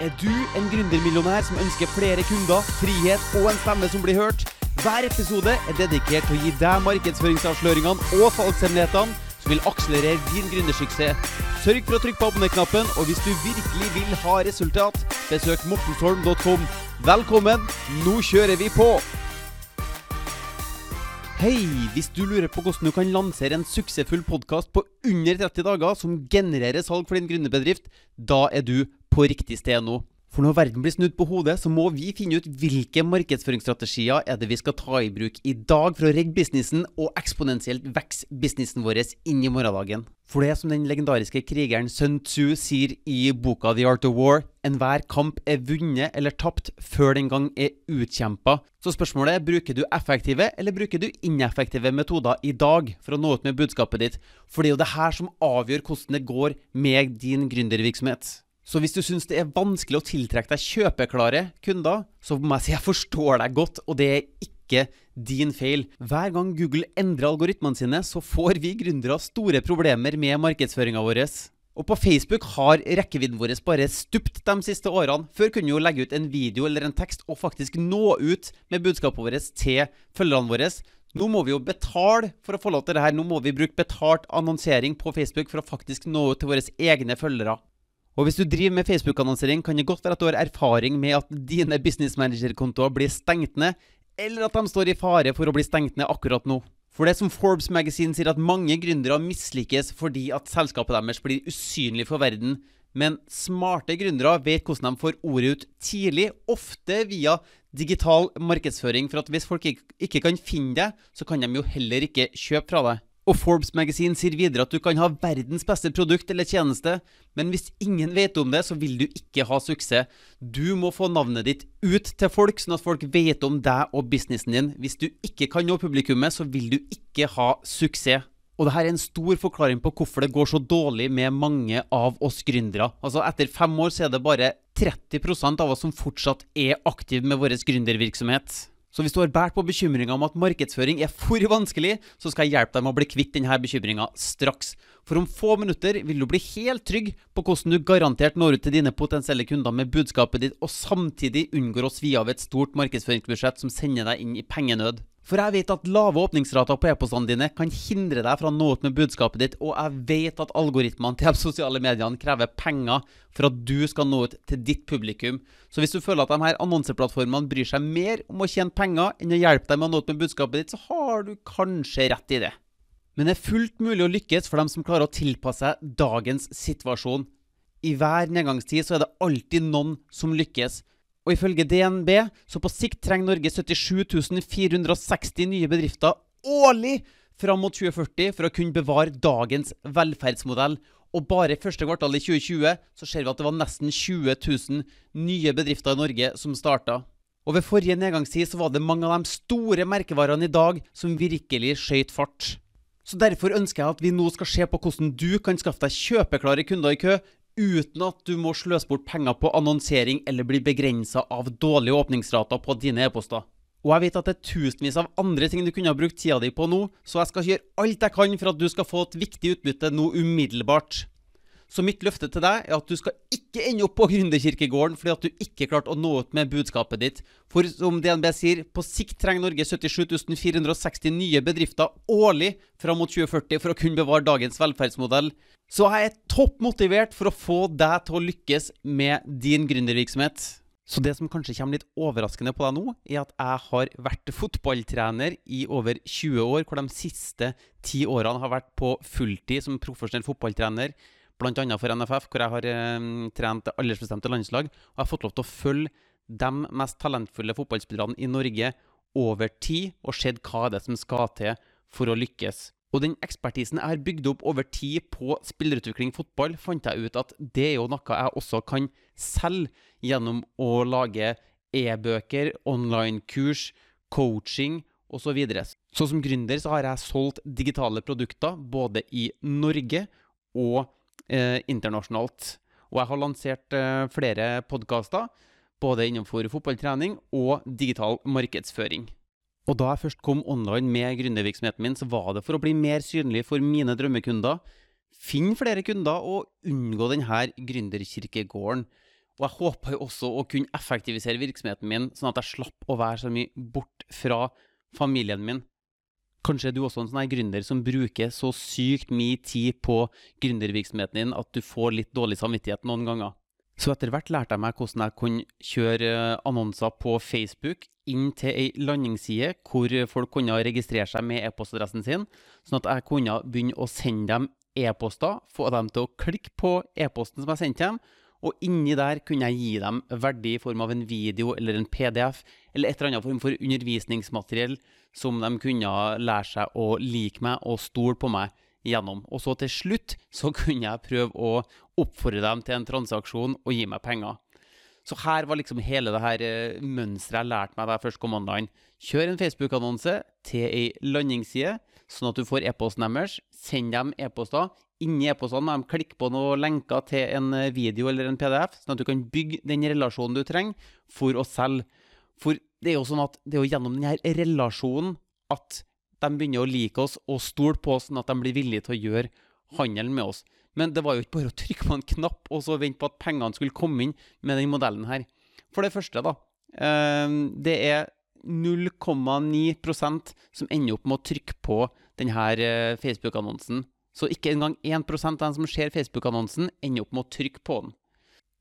Er du en gründermillionær som ønsker flere kunder, frihet og en stemme som blir hørt? Hver episode er dedikert til å gi deg markedsføringsavsløringene og salgshemmelighetene som vil akselerere din gründersuksess. Sørg for å trykke på abonner-knappen, og hvis du virkelig vil ha resultat, besøk mortensholm.com. Velkommen, nå kjører vi på! Hei! Hvis du lurer på hvordan du kan lansere en suksessfull podkast på under 30 dager som genererer salg for din gründerbedrift, da er du på riktig sted nå. For når verden blir snudd på hodet, så må vi finne ut hvilke markedsføringsstrategier er det vi skal ta i bruk i dag for å rigge businessen og eksponentielt vokse businessen vår inn i morgendagen. For det er som den legendariske krigeren Sun Tzu sier i boka The Art of War, enhver kamp er vunnet eller tapt før den gang er utkjempa. Så spørsmålet er bruker du effektive eller bruker du ineffektive metoder i dag for å nå ut med budskapet ditt? For det er jo det her som avgjør hvordan det går med din gründervirksomhet. Så hvis du syns det er vanskelig å tiltrekke deg kjøpeklare kunder, så må jeg si jeg forstår deg godt, og det er ikke din feil. Hver gang Google endrer algoritmene sine, så får vi gründere store problemer med markedsføringa vår. Og på Facebook har rekkevidden vår bare stupt de siste årene. Før kunne vi jo legge ut en video eller en tekst og faktisk nå ut med budskapet vårt til følgerne våre. Nå må vi jo betale for å få lov til det her. Nå må vi bruke betalt annonsering på Facebook for å faktisk nå ut til våre egne følgere. Og hvis du driver med Facebook-annonsering, kan det godt være at du har erfaring med at dine business manager-kontoer blir stengt ned, eller at de står i fare for å bli stengt ned akkurat nå. For det som Forbes Magazine sier at mange gründere mislykkes fordi at selskapet deres blir usynlig for verden. Men smarte gründere vet hvordan de får ordet ut tidlig, ofte via digital markedsføring. For at hvis folk ikke kan finne det, så kan de jo heller ikke kjøpe fra deg. Og Forbes Magazine sier videre at du kan ha verdens beste produkt eller tjeneste, men hvis ingen vet om det, så vil du ikke ha suksess. Du må få navnet ditt ut til folk, sånn at folk vet om deg og businessen din. Hvis du ikke kan nå publikummet, så vil du ikke ha suksess. Og dette er en stor forklaring på hvorfor det går så dårlig med mange av oss gründere. Altså Etter fem år så er det bare 30% av oss som fortsatt er aktive med vår gründervirksomhet. Så hvis du har båret på bekymringa om at markedsføring er for vanskelig, så skal jeg hjelpe deg med å bli kvitt denne bekymringa straks. For om få minutter vil du bli helt trygg på hvordan du garantert når ut til dine potensielle kunder med budskapet ditt, og samtidig unngår å svi av et stort markedsføringsbudsjett som sender deg inn i pengenød. For jeg vet at lave åpningsrater på e-postene dine kan hindre deg fra å nå ut med budskapet ditt, og jeg vet at algoritmene til de sosiale mediene krever penger for at du skal nå ut til ditt publikum. Så hvis du føler at de her annonseplattformene bryr seg mer om å tjene penger enn å hjelpe deg med å nå ut med budskapet ditt, så har du kanskje rett i det. Men det er fullt mulig å lykkes for dem som klarer å tilpasse seg dagens situasjon. I hver nedgangstid så er det alltid noen som lykkes. Og ifølge DNB så på sikt trenger Norge 77 460 nye bedrifter årlig fram mot 2040 for å kunne bevare dagens velferdsmodell. Og bare i første kvartal i 2020 så ser vi at det var nesten 20 000 nye bedrifter i Norge som starta. Og ved forrige nedgangstid så var det mange av de store merkevarene i dag som virkelig skøyt fart. Så Derfor ønsker jeg at vi nå skal se på hvordan du kan skaffe deg kjøpeklare kunder i kø uten at du må sløse bort penger på annonsering eller bli begrensa av dårlige åpningsrater på dine e-poster. Og jeg vet at det er tusenvis av andre ting du kunne ha brukt tida di på nå, så jeg skal gjøre alt jeg kan for at du skal få et viktig utbytte nå umiddelbart. Så mitt løfte til deg er at du skal ikke ende opp på Gründerkirkegården fordi at du ikke klarte å nå ut med budskapet ditt. For som DNB sier, på sikt trenger Norge 77 460 nye bedrifter årlig fram mot 2040 for å kunne bevare dagens velferdsmodell. Så jeg er topp motivert for å få deg til å lykkes med din gründervirksomhet. Så det som kanskje kommer litt overraskende på deg nå, er at jeg har vært fotballtrener i over 20 år, hvor de siste ti årene har vært på fulltid som profesjonell fotballtrener bl.a. for NFF, hvor jeg har eh, trent aldersbestemte landslag. Og jeg har fått lov til å følge de mest talentfulle fotballspillerne i Norge over tid, og sett hva det er som skal til for å lykkes. Og den ekspertisen jeg har bygd opp over tid på spillerutvikling fotball, fant jeg ut at det er jo noe jeg også kan selge gjennom å lage e-bøker, online-kurs, coaching osv. Så, videre. så som gründer så har jeg solgt digitale produkter både i Norge og eh, internasjonalt. Og jeg har lansert eh, flere podkaster, både innenfor fotballtrening og digital markedsføring. Og da jeg først kom online med gründervirksomheten min, så var det for å bli mer synlig for mine drømmekunder, finne flere kunder og unngå denne gründerkirkegården. Og jeg håpa jo også å kunne effektivisere virksomheten min, sånn at jeg slapp å være så mye bort fra familien min. Kanskje er du også en sånn gründer som bruker så sykt mye tid på gründervirksomheten din at du får litt dårlig samvittighet noen ganger. Så etter hvert lærte jeg meg hvordan jeg kunne kjøre eh, annonser på Facebook inn til ei landingsside hvor folk kunne registrere seg med e-postadressen sin, sånn at jeg kunne begynne å sende dem e-poster, få dem til å klikke på e-posten som jeg sendte dem, og inni der kunne jeg gi dem verdi i form av en video eller en PDF eller et eller annet form for undervisningsmateriell som de kunne lære seg å like meg og stole på meg gjennom. Og så til slutt så kunne jeg prøve å oppfordre dem til en transaksjon og gi meg penger. Så her var liksom hele det her uh, mønsteret jeg lærte meg da jeg først kom online. Kjør en Facebook-annonse til ei landingsside, sånn at du får e-posten deres. Send dem e-poster. Inni e-postene må de klikke på noen lenker til en eh, video eller en PDF, sånn at du kan bygge den relasjonen du trenger for å selge. For det er jo sånn at det er jo gjennom denne relasjonen at de begynner å like oss og stole på oss, sånn at de blir villige til å gjøre handelen med oss. Men det var jo ikke bare å trykke på en knapp og så vente på at pengene skulle komme inn med den modellen her. For det første, da. Eh, det er 0,9% som ender opp med å trykke på denne eh, Facebook-annonsen. Så ikke engang 1% av dem som ser Facebook-annonsen, ender opp med å trykke på den.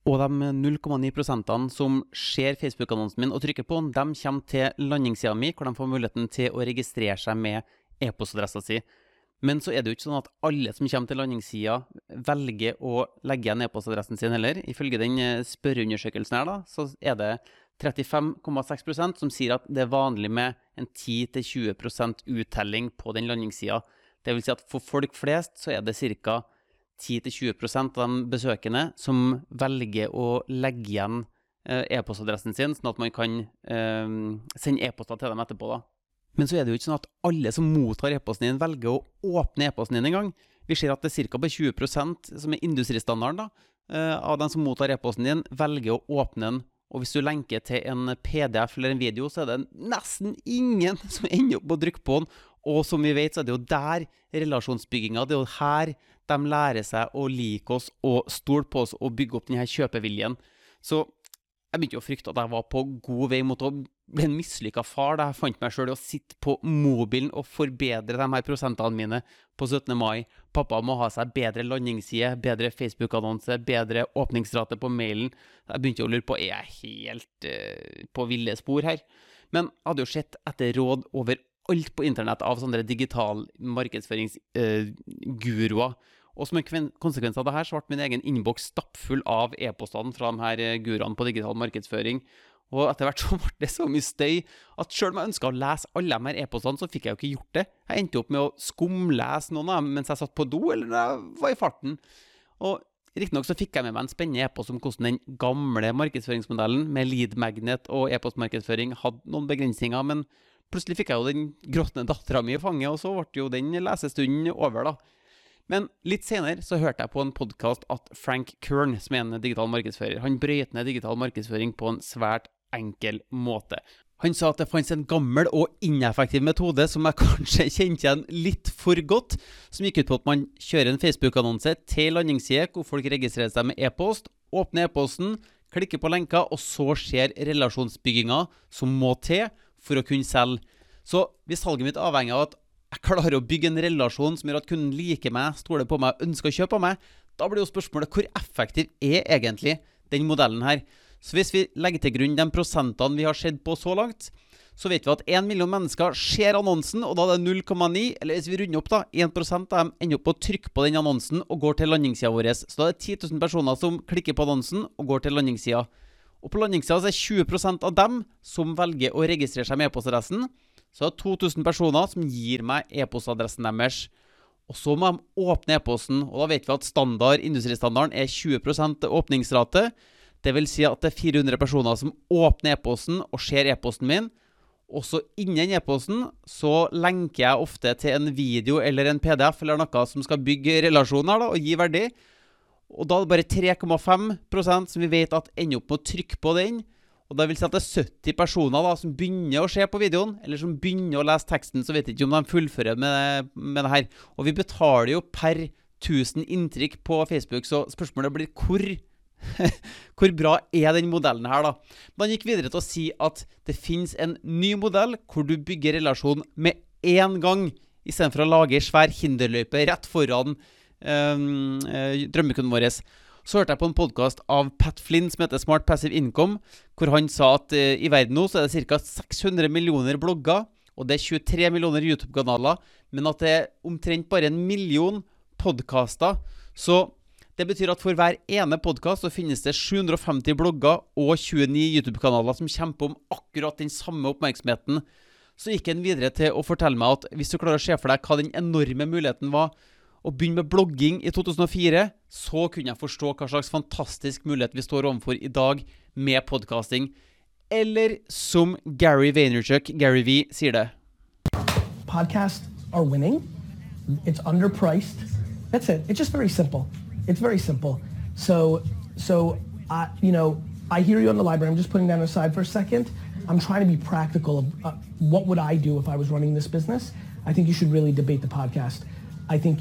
Og de 0,9% som ser Facebook-annonsen min og trykker på den, de kommer til landingssida mi, hvor de får muligheten til å registrere seg med e-postadressa si. Men så er det jo ikke sånn at alle som kommer til landingssida, velger å legge igjen e-postadressen sin heller. Ifølge den eh, spørreundersøkelsen her, da, så er det 35,6% som sier at det er vanlig med en 10-20% uttelling på den landingssida. Vil si at for folk flest så er det ca. 10-20% av de besøkende som velger å legge igjen eh, e-postadressen sin, sånn at man kan eh, sende e-poster til dem etterpå. da. Men så er det jo ikke sånn at alle som mottar e-posten din, velger å åpne e-posten din engang. Vi ser at det er ca. 20% som er industristandarden da, eh, av dem som mottar e-posten din, velger å åpne den. Og hvis du lenker til en PDF eller en video, så er det nesten ingen som ender opp med å trykke på den. Og som vi vet, så er det jo der relasjonsbygginga Det er jo her de lærer seg å like oss og stole på oss og bygge opp denne kjøpeviljen. Så jeg begynte å frykte at jeg var på god vei mot å bli en mislykka far da jeg fant meg sjøl i å sitte på mobilen og forbedre de her prosentene mine på 17. mai. Pappa må ha seg bedre landingsside, bedre Facebook-annonse, bedre åpningsrate på mailen. Jeg begynte å lure på er jeg helt uh, på ville spor her. Men jeg hadde jo sett etter råd over alt på internett av sånne digital markedsføringsguruer. Uh, og som en konsekvens av det her, så ble min egen innboks stappfull av e-postene fra de her eh, guruene på digital markedsføring. Og etter hvert så ble det så mye støy at sjøl om jeg ønska å lese alle de her e-postene, så fikk jeg jo ikke gjort det. Jeg endte opp med å skumlese noen av dem mens jeg satt på do, eller da jeg var i farten. Og Riktignok fikk jeg med meg en spennende e-post om hvordan den gamle markedsføringsmodellen med lead magnet og e-postmarkedsføring hadde noen begrensninger, men Plutselig fikk jeg jo den gråtende dattera mi i fanget, og så ble jo den lesestunden over, da. Men litt senere så hørte jeg på en podkast at Frank Kern, som er en digital markedsfører, han brøyt ned digital markedsføring på en svært enkel måte. Han sa at det fantes en gammel og ineffektiv metode som jeg kanskje kjente igjen litt for godt, som gikk ut på at man kjører en Facebook-annonse til landingsside hvor folk registrerer seg med e-post, åpner e-posten, klikker på lenker, og så skjer relasjonsbygginga som må til for å kunne selge. Så hvis salget mitt avhenger av at jeg klarer å bygge en relasjon som gjør at kunden liker meg, stoler på meg, ønsker å kjøpe av meg, da blir jo spørsmålet hvor effektiv er egentlig den modellen her? Så hvis vi legger til grunn de prosentene vi har sett på så langt, så vet vi at 1 million mennesker ser annonsen, og da er det 0,9, eller hvis vi runder opp, da, 1 av dem ender opp på å trykke på den annonsen og går til landingssida vår. Så da er det 10 000 personer som klikker på annonsen og går til landingssida. Og på landingssida er det 20% av dem som velger å registrere seg med e-postadressen. Så det er 2000 personer som gir meg e-postadressen deres. Og så må de åpne e-posten, og da vet vi at standard, industristandarden er 20% åpningsrate. Vil si at det er 400 personer som åpner e-posten og ser e-posten min. Også innen e-posten så lenker jeg ofte til en video eller en PDF eller noe som skal bygge relasjoner da, og gi verdi. Og da er det bare 3,5% som vi vet at ender opp med å trykke på den. Og det vil si at det er 70 personer da, som begynner å se på videoen, eller som begynner å lese teksten, så vet jeg ikke om de fullfører med, med det her. Og vi betaler jo per 1000 inntrykk på Facebook, så spørsmålet blir hvor hvor bra er den modellen her, da? Men han gikk videre til å si at det finnes en ny modell hvor du bygger relasjon med én gang, istedenfor å lage ei svær hinderløype rett foran um, drømmekunden vår. Så hørte jeg på en podkast av Pat Flynn som heter Smart Passive Income, hvor han sa at uh, i verden nå så er det ca. 600 millioner blogger, og det er 23 millioner YouTube-kanaler, men at det er omtrent bare en million podkaster. Så det betyr at for hver ene podkast så finnes det 750 blogger og 29 YouTube-kanaler som kjemper om akkurat den samme oppmerksomheten. Så gikk han videre til å fortelle meg at hvis du klarer å se for deg hva den enorme muligheten var å begynne med blogging i 2004, så kunne jeg forstå hva slags fantastisk mulighet vi står overfor i dag med podkasting. Eller som Gary Vaynerchuk, Gary V, sier det. Podcasts are winning. It's underpriced. That's it. It's just very simple. It's very simple. So, so I, you know, I hear you on the library. I'm just putting that aside for a second. I'm trying to be practical of uh, what would I do if I was running this business. I think you should really debate the podcast. I think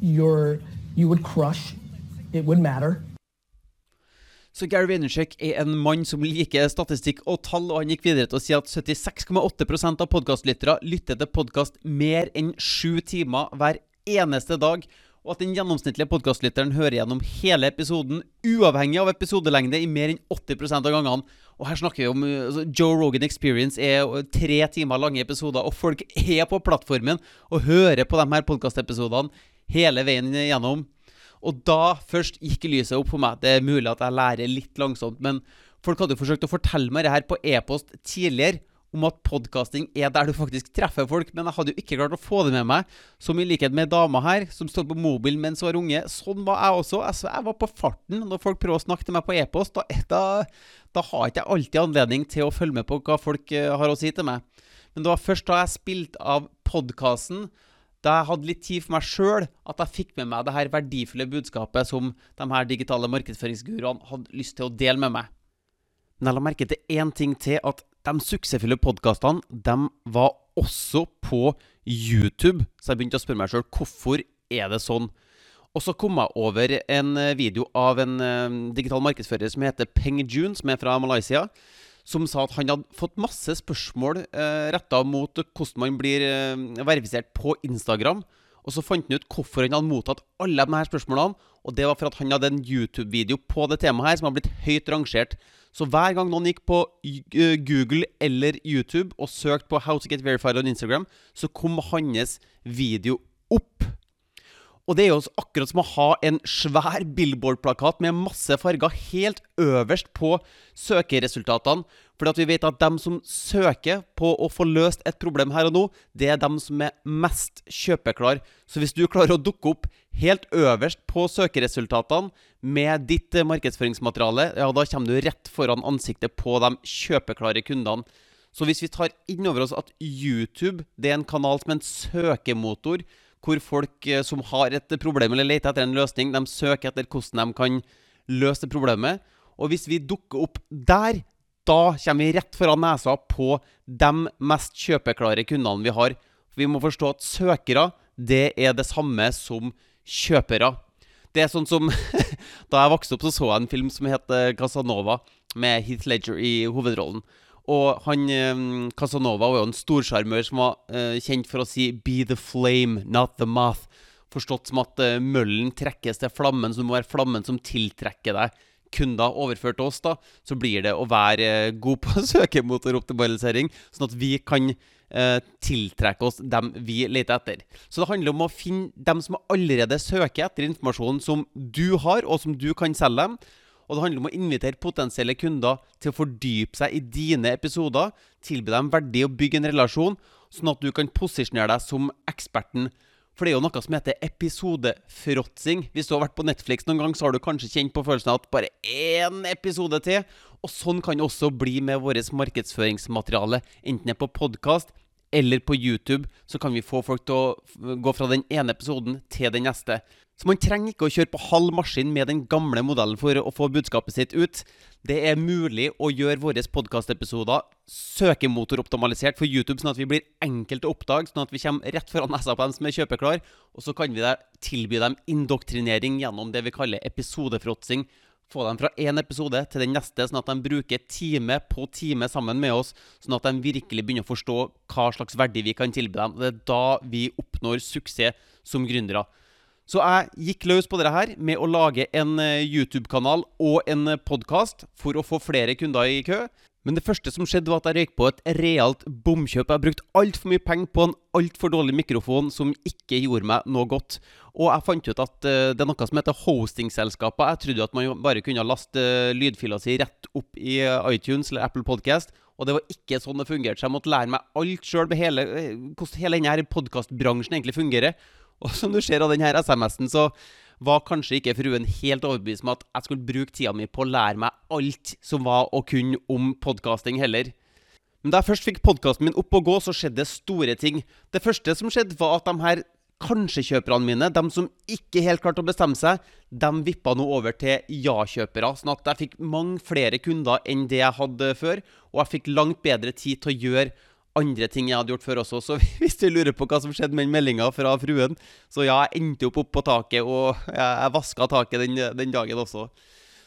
you're, you would crush. It would matter. Så Gary Vaynerchuk er en mann som liker statistikk og tall, og han gikk videre til å si at 76,8 av podkastlyttere lytter til podkast mer enn sju timer hver eneste dag og at den gjennomsnittlige podkastlytteren hører gjennom hele episoden, uavhengig av episodelengde, i mer enn 80 av gangene. Og her snakker vi om altså, Joe Rogan Experience er tre timer lange episoder, og folk er på plattformen og hører på de her podkastepisodene hele veien gjennom. Og da først gikk lyset opp for meg. Det er mulig at jeg lærer litt langsomt, men folk hadde jo forsøkt å fortelle meg det her på e-post tidligere om at podkasting er der du faktisk treffer folk, men jeg hadde jo ikke klart å få det med meg. Som i likhet med dama her, som stod på mobilen mens hun var unge. Sånn var jeg også. Jeg var på farten når folk prøver å snakke til meg på e-post. Da, da, da, har jeg ikke alltid anledning til å følge med på hva folk uh, har å si til meg. Men det var først da jeg spilte av podkasten, da jeg hadde litt tid for meg sjøl, at jeg fikk med meg det her verdifulle budskapet som de her digitale markedsføringsguruene hadde lyst til å dele med meg. Men jeg la merke til én ting til, at de suksessfulle podkastene de var også på YouTube. Så jeg begynte å spørre meg sjøl hvorfor er det sånn. Og så kom jeg over en eh, video av en uh, digital markedsfører som heter Peng June, som er fra Malaysia. Som sa at han hadde fått masse spørsmål eh, retta mot hvordan man blir eh, verifisert på Instagram. Og så fant han ut hvorfor han hadde mottatt alle de her spørsmålene. Og det var for at han hadde en YouTube-video på det temaet her som har blitt høyt rangert. Så hver gang noen gikk på eh, Google eller YouTube og søkte på 'How to get verified on Instagram', så kom hans video opp. Og det er jo akkurat som å ha en svær billboard-plakat med masse farger helt øverst på søkeresultatene. Fordi at vi vet at dem som søker på å få løst et problem her og nå, det er dem som er mest kjøpeklar. Så hvis du klarer å dukke opp helt øverst på søkeresultatene med ditt markedsføringsmateriale, ja, da kommer du rett foran ansiktet på de kjøpeklare kundene. Så hvis vi tar inn over oss at YouTube det er en kanal som en søkemotor, hvor folk eh, som har et problem eller leter etter en løsning, de søker etter hvordan de kan løse problemet. Og hvis vi dukker opp der, da kommer vi rett foran nesa på de mest kjøpeklare kundene vi har. Vi må forstå at søkere, det er det samme som kjøpere. Det er sånn som Da jeg vokste opp, så så jeg en film som het Casanova, med Heath Ledger i hovedrollen. Og han eh, Casanova var jo en storsjarmør som var uh, kjent for å si 'be the flame, not the moth'. Forstått som at uh, møllen trekkes til flammen, så det må være flammen som tiltrekker deg kunder. Overført til oss, da, så blir det å være eh, god på søkemotoroptimalisering, sånn at vi kan eh, tiltrekke oss dem vi leter etter. Så det handler om å finne dem som allerede søker etter informasjonen som du har, og som du kan selge dem. Og det handler om å invitere potensielle kunder til å fordype seg i dine episoder, tilby dem verdi og bygge en relasjon, sånn at du kan posisjonere deg som eksperten. For det er jo noe som heter episodefråtsing. Hvis du har vært på Netflix noen gang, så har du kanskje kjent på følelsen av at bare én episode til. Og sånn kan det også bli med vårt markedsføringsmateriale, enten det er på podkast eller på YouTube, så kan vi få folk til å gå fra den ene episoden til den neste. Så man trenger ikke å kjøre på halv maskin med den gamle modellen for å få budskapet sitt ut. Det er mulig å gjøre våre podkastepisoder søkemotoroptimalisert for YouTube, sånn at vi blir enkelt å oppdage, sånn at vi kommer rett foran nesa på dem som er kjøpeklar, og så kan vi tilby dem indoktrinering gjennom det vi kaller episodefråtsing få dem fra én episode til den neste, sånn at de bruker time på time sammen med oss, sånn at de virkelig begynner å forstå hva slags verdi vi kan tilby dem. Det er da vi oppnår suksess som gründere. Så jeg gikk løs på dette her med å lage en eh, YouTube-kanal og en podkast for å få flere kunder i kø. Men det første som skjedde, var at jeg røyk på et realt bomkjøp. Jeg har brukt altfor mye penger på en altfor dårlig mikrofon som ikke gjorde meg noe godt. Og jeg fant ut at uh, det er noe som heter hostingselskaper. Jeg trodde at man bare kunne laste uh, lydfila si rett opp i uh, iTunes eller Apple Podcast. Og det var ikke sånn det fungerte, så jeg måtte lære meg alt sjøl hvordan hele denne podkastbransjen egentlig fungerer. Og som du ser av denne SMS-en, så var kanskje ikke fruen helt overbevist om at jeg skulle bruke tida mi på å lære meg alt som var å kunne om podkasting heller. Men da jeg først fikk podkasten min opp og gå, så skjedde det store ting. Det første som skjedde, var at de her kanskje-kjøperne mine, de som ikke helt klarte å bestemme seg, de vippa nå over til ja-kjøpere. Sånn at jeg fikk mange flere kunder enn det jeg hadde før, og jeg fikk langt bedre tid til å gjøre andre ting jeg hadde gjort før også. Så hvis du lurer på hva som skjedde med den meldinga fra fruen, så ja, jeg endte opp opp på taket, og jeg, jeg vaska taket den, den, dagen også.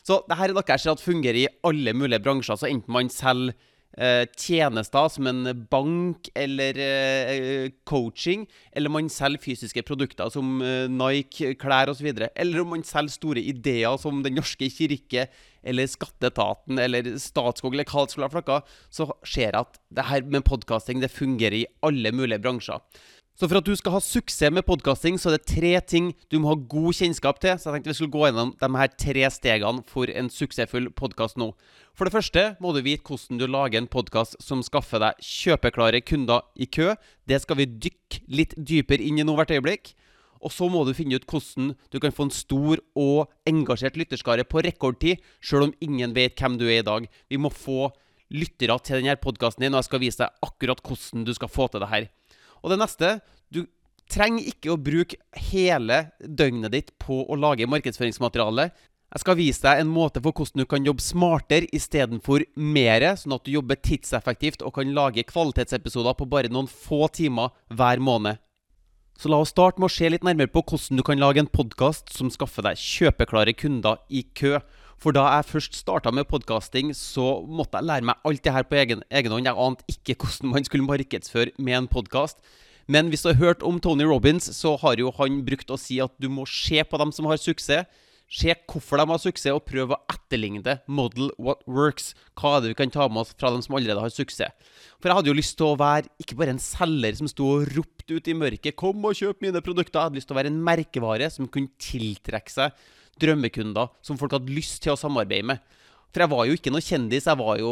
Så dette er noe jeg ser at fungerer i alle mulige bransjer. Så enten man selger eh, tjenester som en bank eller eh, coaching, eller man selger fysiske produkter som eh, Nike, klær osv., eller om man selger store ideer som Den norske kirke eller Skatteetaten eller Statskog eller hva det skulle ha flakka, så ser jeg at det her med podkasting det fungerer i alle mulige bransjer. Så for at du skal ha suksess med podkasting, så er det tre ting du må ha god kjennskap til. Så jeg tenkte vi skulle gå gjennom de her tre stegene for en suksessfull podkast nå. For det første må du vite hvordan du lager en podkast som skaffer deg kjøpeklare kunder i kø. Det skal vi dykke litt dypere inn i nå hvert øyeblikk. Og så må du finne ut hvordan du kan få en stor og engasjert lytterskare på rekordtid, sjøl om ingen vet hvem du er i dag. Vi må få lyttere til denne podkasten din, og jeg skal vise deg akkurat hvordan du skal få til det her. Og det neste Du trenger ikke å bruke hele døgnet ditt på å lage markedsføringsmateriale. Jeg skal vise deg en måte for hvordan du kan jobbe smartere istedenfor mere, sånn at du jobber tidseffektivt og kan lage kvalitetsepisoder på bare noen få timer hver måned. Så la oss starte med å se litt nærmere på hvordan du kan lage en podkast som skaffer deg kjøpeklare kunder i kø. For da jeg først starta med podkasting, så måtte jeg lære meg alt det her på egen, egen hånd. Jeg ante ikke hvordan man skulle markedsføre med en podkast. Men hvis du har hørt om Tony Robins, så har jo han brukt å si at du må se på dem som har suksess. Se hvorfor de har suksess, og prøv å etterligne det. model what works. Hva er det vi kan ta med oss fra dem som allerede har suksess? For jeg hadde jo lyst til å være ikke bare en selger som sto og ropte ut i mørket 'Kom og kjøp mine produkter'. Jeg hadde lyst til å være en merkevare som kunne tiltrekke seg drømmekunder som folk hadde lyst til å samarbeide med. For jeg var jo ikke noe kjendis. Jeg var jo,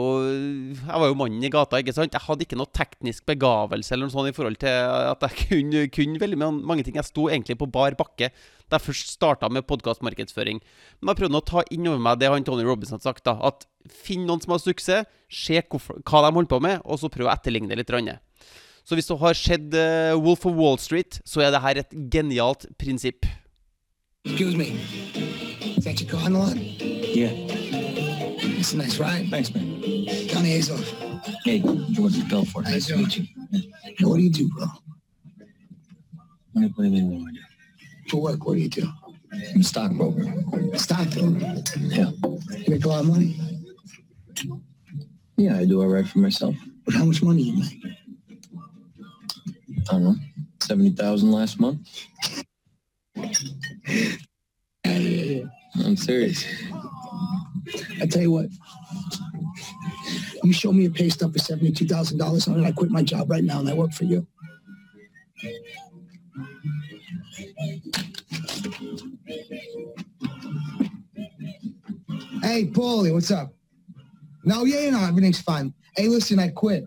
jeg var jo mannen i gata. ikke sant? Jeg hadde ikke noe teknisk begavelse eller noe sånt i forhold til at jeg kunne, kunne veldig mange ting. Jeg sto egentlig på bar bakke da jeg først starta med podkastmarkedsføring. Men jeg prøvde å ta inn over meg det han Tony Robinson hadde sagt. da, At finn noen som har suksess, se hva de holder på med, og så prøv å etterligne litt. Så hvis du har sett uh, Wolf of Wall Street, så er det her et genialt prinsipp. Excuse me. Is that your car on the? Yeah. It's a nice ride. Thanks, man. Johnny Azoff. Hey, George Belfort. Nice to meet you. Hey, what do you do, bro? What do you mean, what do I do? For work, what do you do? I'm a stockbroker. Stockbroker? Yeah. You make a lot of money? Yeah, I do all right for myself. But how much money you make? I don't know. 70000 last month. I'm serious. I tell you what, you show me a pay stub for $72,000 on it, I quit my job right now and I work for you. Hey, Paulie, what's up? No, yeah, no, everything's fine. Hey, listen, I quit.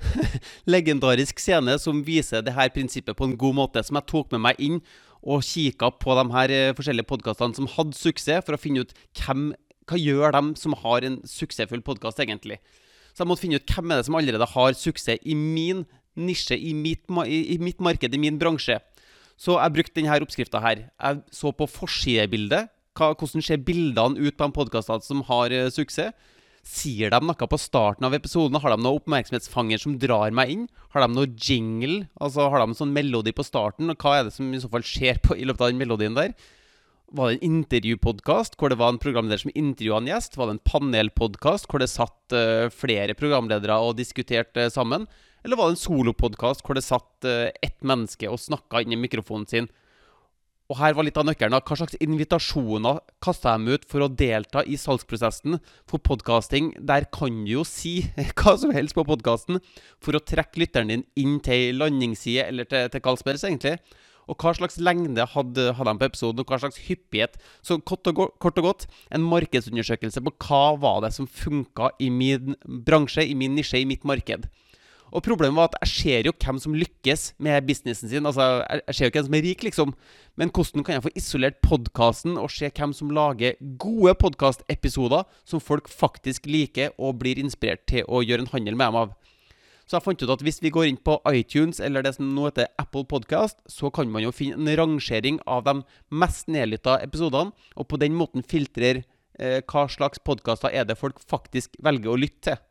Legendarisk scene som viser det her prinsippet på en god måte, som jeg tok med meg inn og kikka på de her eh, forskjellige podkastene som hadde suksess, for å finne ut hvem hva gjør dem som har en suksessfull podkast, egentlig? Så jeg måtte finne ut hvem er det som allerede har suksess i min nisje, i mitt, i mitt marked, i min bransje. Så jeg brukte denne oppskrifta her. Jeg så på forsidebildet. Hvordan ser bildene ut på en podkast som har uh, suksess? Sier de noe på starten av episoden? Har de noen oppmerksomhetsfanger som drar meg inn? Har de noe jingle? Altså Har de en sånn melodi på starten? Og hva er det som i så fall skjer på, i løpet av den melodien der? Var det en intervjupodkast hvor det var en programleder som intervjua en gjest? Var det en panelpodkast hvor det satt uh, flere programledere og diskuterte uh, sammen? Eller var det en solopodkast hvor det satt uh, ett menneske og snakka inn i mikrofonen sin? Og her var litt av nøkkelen. Hva slags invitasjoner kasta de ut for å delta i salgsprosessen? For podkasting, der kan du jo si hva som helst på podkasten for å trekke lytteren din inn til ei landingsside eller til, til Carlsbergs, egentlig. Og hva slags lengde hadde, hadde de på episoden, og hva slags hyppighet. Så kort og, kort og, godt en markedsundersøkelse på hva var det som funka i min bransje, i min nisje, i mitt marked. Og problemet var at jeg ser jo hvem som lykkes med businessen sin. Altså, jeg, ser jo hvem som er rik, liksom. Men hvordan kan jeg få isolert podkasten og se hvem som lager gode podkastepisoder som folk faktisk liker og blir inspirert til å gjøre en handel med dem av? Så jeg fant ut at hvis vi går inn på iTunes, eller det som nå heter Apple Podcast, så kan man jo finne en rangering av de mest nedlytta episodene, og på den måten filtrere eh, hva slags podkaster er det folk faktisk velger å lytte til.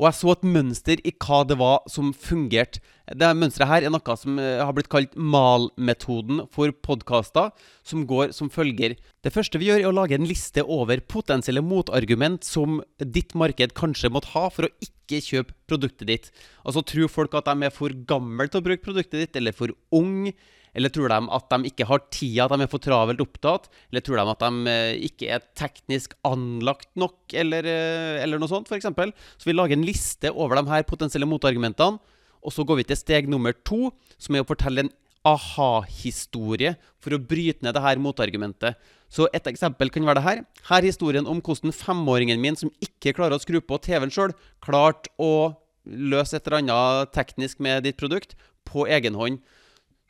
Og jeg så et mønster i hva det var som fungerte. Det mønsteret her er noe som eh, har blitt kalt MAL-metoden for podkaster, som går som følger. Det første vi gjør, er å lage en liste over potensielle motargument som ditt marked kanskje måtte ha for å ikke kjøpe produktet ditt. Altså tror folk at de er for gamle til å bruke produktet ditt, eller for unge eller tror de at de ikke har tida, at de er for travelt opptatt? Eller tror de at de eh, ikke er teknisk anlagt nok, eller, eh, eller noe sånt, f.eks.? Så vi lager en liste over de her potensielle motargumentene. Og så går vi til steg nummer to, som er å fortelle en aha-historie for å bryte ned det her motargumentet. Så et eksempel kan være det her. Her er historien om hvordan femåringen min, som ikke klarer å skru på TV-en sjøl, klarte å løse et eller annet teknisk med ditt produkt på egen hånd.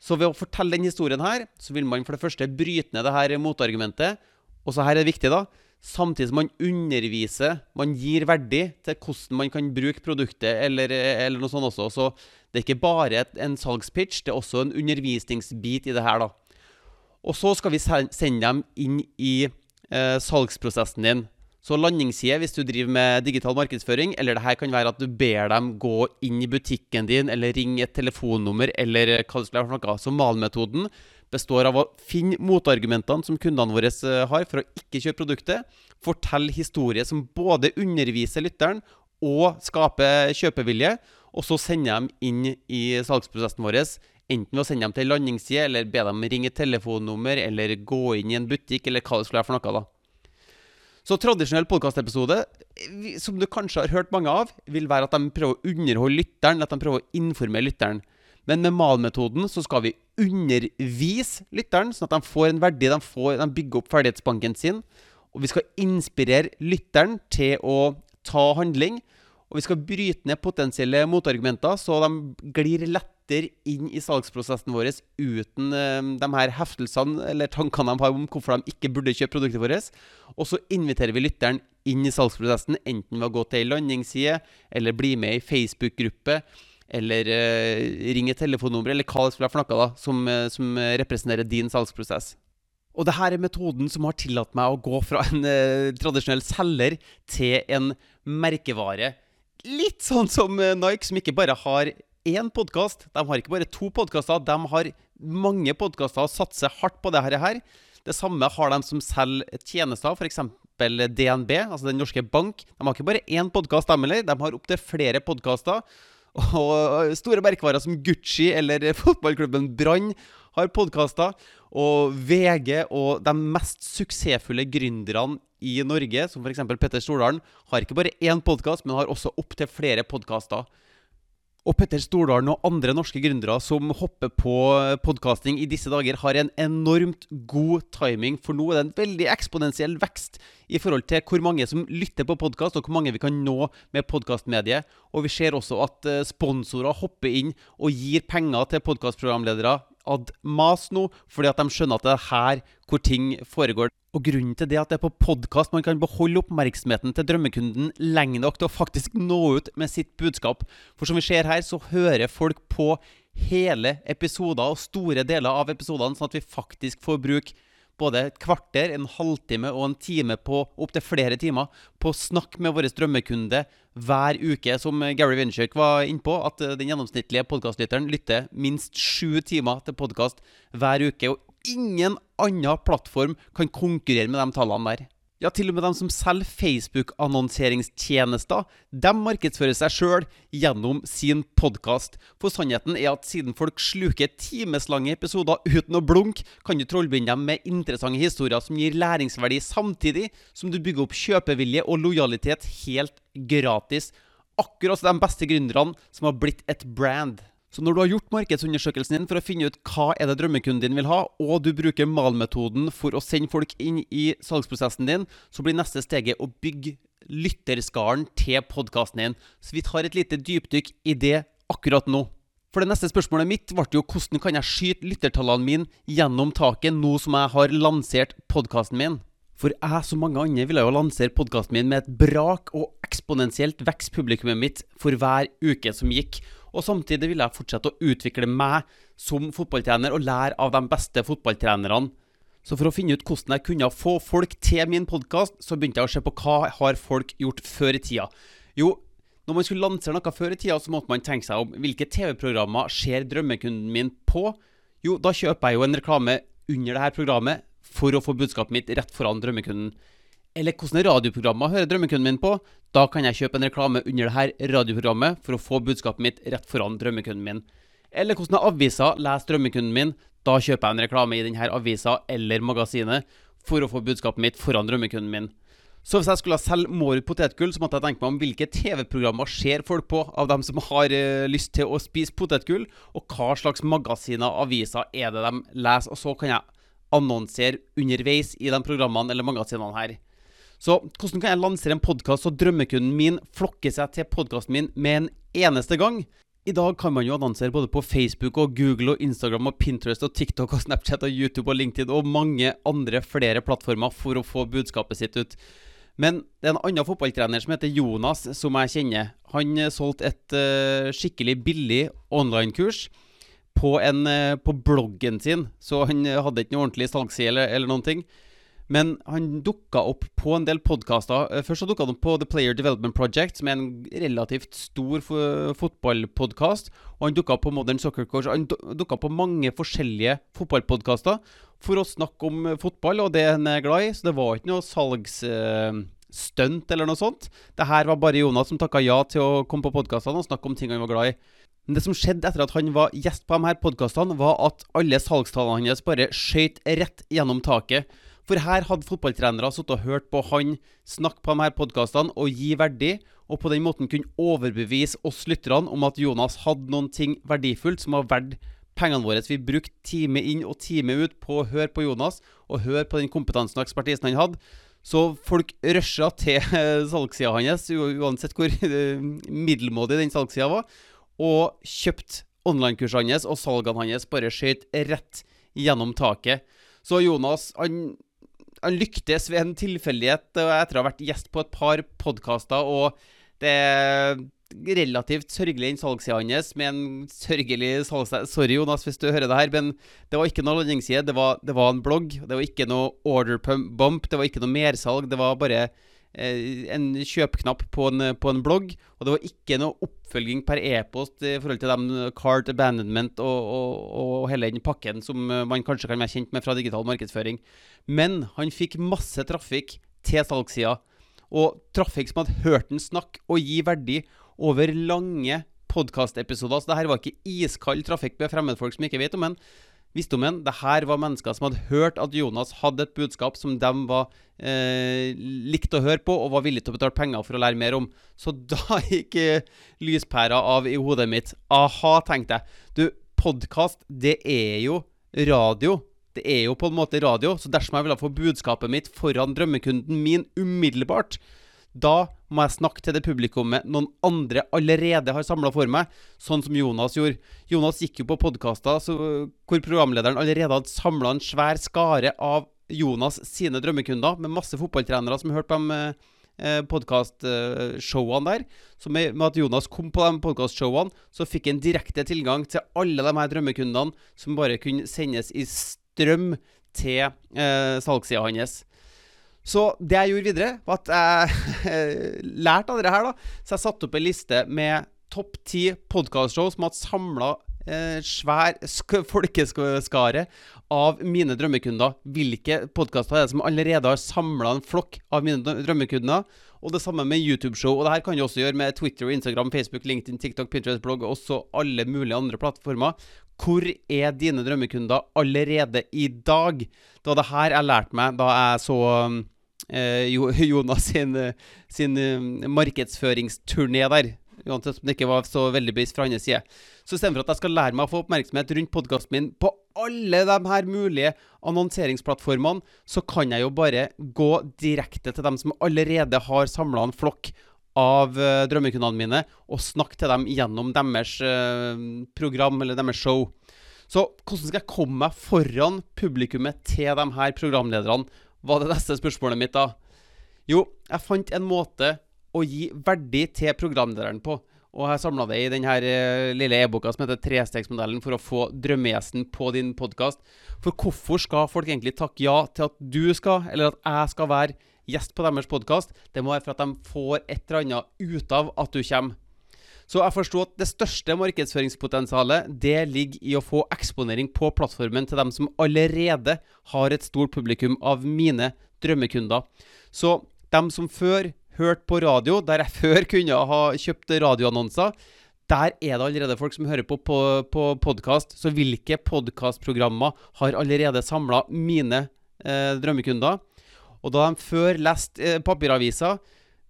Så ved å fortelle den historien her, så vil man for det første bryte ned det her motargumentet. Og så her er det viktig, da. Samtidig som man underviser, man gir verdi til hvordan man kan bruke produktet, eller, eller noe sånt også. Så det er ikke bare en salgspitch, det er også en undervisningsbit i det her, da. Og så skal vi sende dem inn i eh, salgsprosessen din. Så landingsside hvis du driver med digital markedsføring, eller det her kan være at du ber dem gå inn i butikken din, eller ringe et telefonnummer, eller hva det skulle være for noe. Så malmetoden består av å finne motargumentene som kundene våre eh, har for å ikke kjøpe produktet, fortelle historier som både underviser lytteren og skaper kjøpevilje, og så sende dem inn i salgsprosessen vår. Enten ved å sende dem til landingsside, eller be dem ringe et telefonnummer, eller gå inn i en butikk, eller hva det skulle være for noe. da. Så tradisjonell podkastepisode, som du kanskje har hørt mange av, vil være at de prøver å underholde lytteren, at de prøver å informere lytteren. Men med malmetoden så skal vi undervise lytteren, sånn at de får en verdi, de, får, de bygger opp ferdighetsbanken sin. Og vi skal inspirere lytteren til å ta handling. Og vi skal bryte ned potensielle motargumenter, så de glir lett lettere inn i salgsprosessen vår uten uh, de her heftelsene eller tankene de har om hvorfor de ikke burde kjøpe produktet vårt. Og så inviterer vi lytteren inn i salgsprosessen, enten ved å gå til ei landingsside, eller bli med i Facebook-gruppe, eller uh, ringe telefonnummer, eller hva det skulle være for noe da, som, uh, som representerer din salgsprosess. Og det her er metoden som har tillatt meg å gå fra en eh, tradisjonell selger til en merkevare. Litt sånn som Nike, som ikke bare har én podkast. De har ikke bare to podkaster, de har mange podkaster og satser hardt på dette her. Det samme har de som selger tjenester, f.eks. DNB, altså Den norske bank. De har ikke bare én podkast, de heller. De har opptil flere podkaster. Og store merkevarer som Gucci eller fotballklubben Brann har podkaster. Og VG og de mest suksessfulle gründerne i Norge, som f.eks. Petter Stordalen, har ikke bare én podkast, men har også opptil flere podkaster. Og Petter Stordalen og andre norske gründere som hopper på podkasting i disse dager, har en enormt god timing, for nå er det en veldig eksponentiell vekst i forhold til hvor mange som lytter på podkast, og hvor mange vi kan nå med podkastmediet. Og vi ser også at eh, sponsorer hopper inn og gir penger til podkastprogramledere ad mas nå, fordi at de skjønner at det er her hvor ting foregår. Og Grunnen til det at det er på podkast man kan beholde oppmerksomheten til drømmekunden lenge nok til å faktisk nå ut med sitt budskap. For som vi ser her, så hører folk på hele episoder og store deler av episodene, sånn at vi faktisk får bruke både et kvarter, en halvtime og en time på opptil flere timer på å snakke med vår drømmekunde hver uke. Som Gary Vaynerchuk var innpå, at den gjennomsnittlige podkastlytteren lytter minst sju timer til podkast hver uke. og ingen annen plattform kan konkurrere med de tallene der. Ja, til og med de som selger Facebook-annonseringstjenester, de markedsfører seg sjøl gjennom sin podkast. For sannheten er at siden folk sluker timeslange episoder uten å blunke, kan du trollbinde dem med interessante historier som gir læringsverdi, samtidig som du bygger opp kjøpevilje og lojalitet helt gratis. Akkurat de beste gründerne som har blitt et brand. Så når du har gjort markedsundersøkelsen din for å finne ut hva er det drømmekunden din vil ha, og du bruker malmetoden for å sende folk inn i salgsprosessen din, så blir neste steget å bygge lytterskaren til podkasten din. Så vi tar et lite dypdykk i det akkurat nå. For det neste spørsmålet mitt ble jo hvordan kan jeg skyte lyttertallene mine gjennom taket nå som jeg har lansert podkasten min? For jeg, som mange andre, ville jo lansere podkasten min med et brak og eksponentielt vekst publikummet mitt for hver uke som gikk. Og samtidig ville jeg fortsette å utvikle meg som fotballtrener og lære av de beste fotballtrenerne. Så for å finne ut hvordan jeg kunne få folk til min podkast, så begynte jeg å se på hva har folk gjort før i tida. Jo, når man skulle lansere noe før i tida, så måtte man tenke seg om hvilke TV-programmer ser drømmekunden min på? Jo, da kjøper jeg jo en reklame under dette programmet for å få budskapet mitt rett foran drømmekunden. Eller hvilke radioprogrammer hører drømmekunden min på? Da kan jeg kjøpe en reklame under dette radioprogrammet for å få budskapet mitt rett foran drømmekunden min. Eller hvilke aviser leser drømmekunden min? Da kjøper jeg en reklame i denne avisa eller magasinet for å få budskapet mitt foran drømmekunden min. Så hvis jeg skulle selge Mårud potetgull, så måtte jeg tenke meg om hvilke TV-programmer ser folk på av dem som har uh, lyst til å spise potetgull, og hva slags magasiner, aviser, er det de leser. Og så kan jeg annonsere underveis i de programmene eller magasinene her. Så hvordan kan jeg lansere en podkast så drømmekunden min flokker seg til podkasten min med en eneste gang? I dag kan man jo annonsere både på Facebook og Google og Instagram og Pinterest og TikTok og Snapchat og YouTube og LinkedIn og mange andre flere plattformer for å få budskapet sitt ut. Men det er en annen fotballtrener som heter Jonas, som jeg kjenner. Han solgte et uh, skikkelig billig online-kurs på, en, på, bloggen sin, så han hadde ikke noe ordentlig salgsside eller, eller noen ting. Men han dukka opp på en del podkaster. Eh, først så dukka han opp på The Player Development Project, som er en relativt stor fotballpodkast. Og han dukka opp på Modern Soccer Coach. Han dukka opp på mange forskjellige fotballpodkaster for å snakke om eh, fotball og det han er glad i. Så det var ikke noe salgsstunt eller noe sånt. Det her var bare Jonas som takka ja til å komme på podkastene og snakke om ting han var glad i. Men det som skjedde etter at han var gjest på de her podkastene, var at alle salgstallene hans bare skøyt rett gjennom taket. For her hadde fotballtrenere sittet og hørt på han snakke på de her podkastene og gi verdi, og på den måten kunne overbevise oss lytterne om at Jonas hadde noen ting verdifullt som var verdt pengene våre. Vi brukte time inn og time ut på å høre på Jonas og høre på den kompetansen og ekspertisen han hadde. Så folk rusha til salgssida hans, uansett hvor middelmådig den salgssida var, og kjøpte online-kursene hans, og salgene hans bare skjøt rett gjennom taket. Så Jonas han han lyktes ved en tilfeldighet etter å ha vært gjest på et par podkaster, og det er relativt sørgelig den salgssida hans, med en sørgelig salgsside Sorry, Jonas, hvis du hører det her, men det var ikke noe landingsside. Det det var en blogg. Det var ikke noe order bump. Det var ikke noe mersalg. Det var bare en kjøpknapp på en, på en, blogg. Og det var ikke noe oppfølging per e-post i forhold til dem cart abandonment og, og, og, hele den pakken som man kanskje kan være kjent med fra digital markedsføring. Men han fikk masse trafikk til salgssida. Og trafikk som hadde hørt den snakke og gi verdi over lange podkastepisoder. Så det her var ikke iskald trafikk med fremmedfolk som ikke vet om den visdommen. Det her var mennesker som hadde hørt at Jonas hadde et budskap som de var, eh, likte å høre på, og var villige til å betale penger for å lære mer om. Så da gikk eh, lyspæra av i hodet mitt. Aha, tenkte jeg. Du, podkast, det er jo radio. Det er jo på en måte radio, så dersom jeg ville få budskapet mitt foran drømmekunden min umiddelbart, da må jeg snakke til det publikummet noen andre allerede har samla for meg, sånn som Jonas gjorde. Jonas gikk jo på podkaster hvor programlederen allerede hadde samla en svær skare av Jonas sine drømmekunder, med masse fotballtrenere som hørte på de eh, podkastshowene der. Så med, at Jonas kom på de podkastshowene, så fikk han direkte tilgang til alle de her drømmekundene som bare kunne sendes i strøm til eh, salgssida hans. Så det jeg gjorde videre, var at jeg lærte av dere her. da Så jeg satte opp en liste med topp ti podkastshow som hadde samla eh, svær sk folkeskare av mine drømmekunder. Hvilke podkaster er det som allerede har samla en flokk av mine drømmekunder? Og det samme med YouTube-show. Og det her kan du også gjøre med Twitter, Instagram, Facebook, LinkedIn, TikTok, Pinterest, blogg og også alle mulige andre plattformer. Hvor er dine drømmekunder allerede i dag? Det var det her jeg lærte meg da jeg så eh, Jonas sin, sin uh, markedsføringsturné der. Uansett om det ikke var så veldig bevisst fra hans side. Så istedenfor at jeg skal lære meg å få oppmerksomhet rundt podkasten min på alle de her mulige annonseringsplattformene, så kan jeg jo bare gå direkte til dem som allerede har samla en flokk av uh, drømmekundene mine, og snakke til dem gjennom deres uh, program eller deres show. Så hvordan skal jeg komme meg foran publikummet til de her programlederne, var det neste spørsmålet mitt da. Jo, jeg fant en måte å gi verdi til programlederen på. Og jeg samla det i denne uh, lille e-boka som heter Trestegsmodellen for å få drømmegjesten på din podkast. For hvorfor skal folk egentlig takke ja til at du skal, eller at jeg skal være gjest på deres podkast? Det må være for at de får et eller annet ut av at du kommer. Så jeg forsto at det største markedsføringspotensialet det ligger i å få eksponering på plattformen til dem som allerede har et stort publikum av mine drømmekunder. Så dem som før hørt på radio, der jeg før kunne ha kjøpt radioannonser. Der er det allerede folk som hører på på, på podkast. Så hvilke podkastprogrammer har allerede samla mine eh, drømmekunder? Og da de før leste eh, papiraviser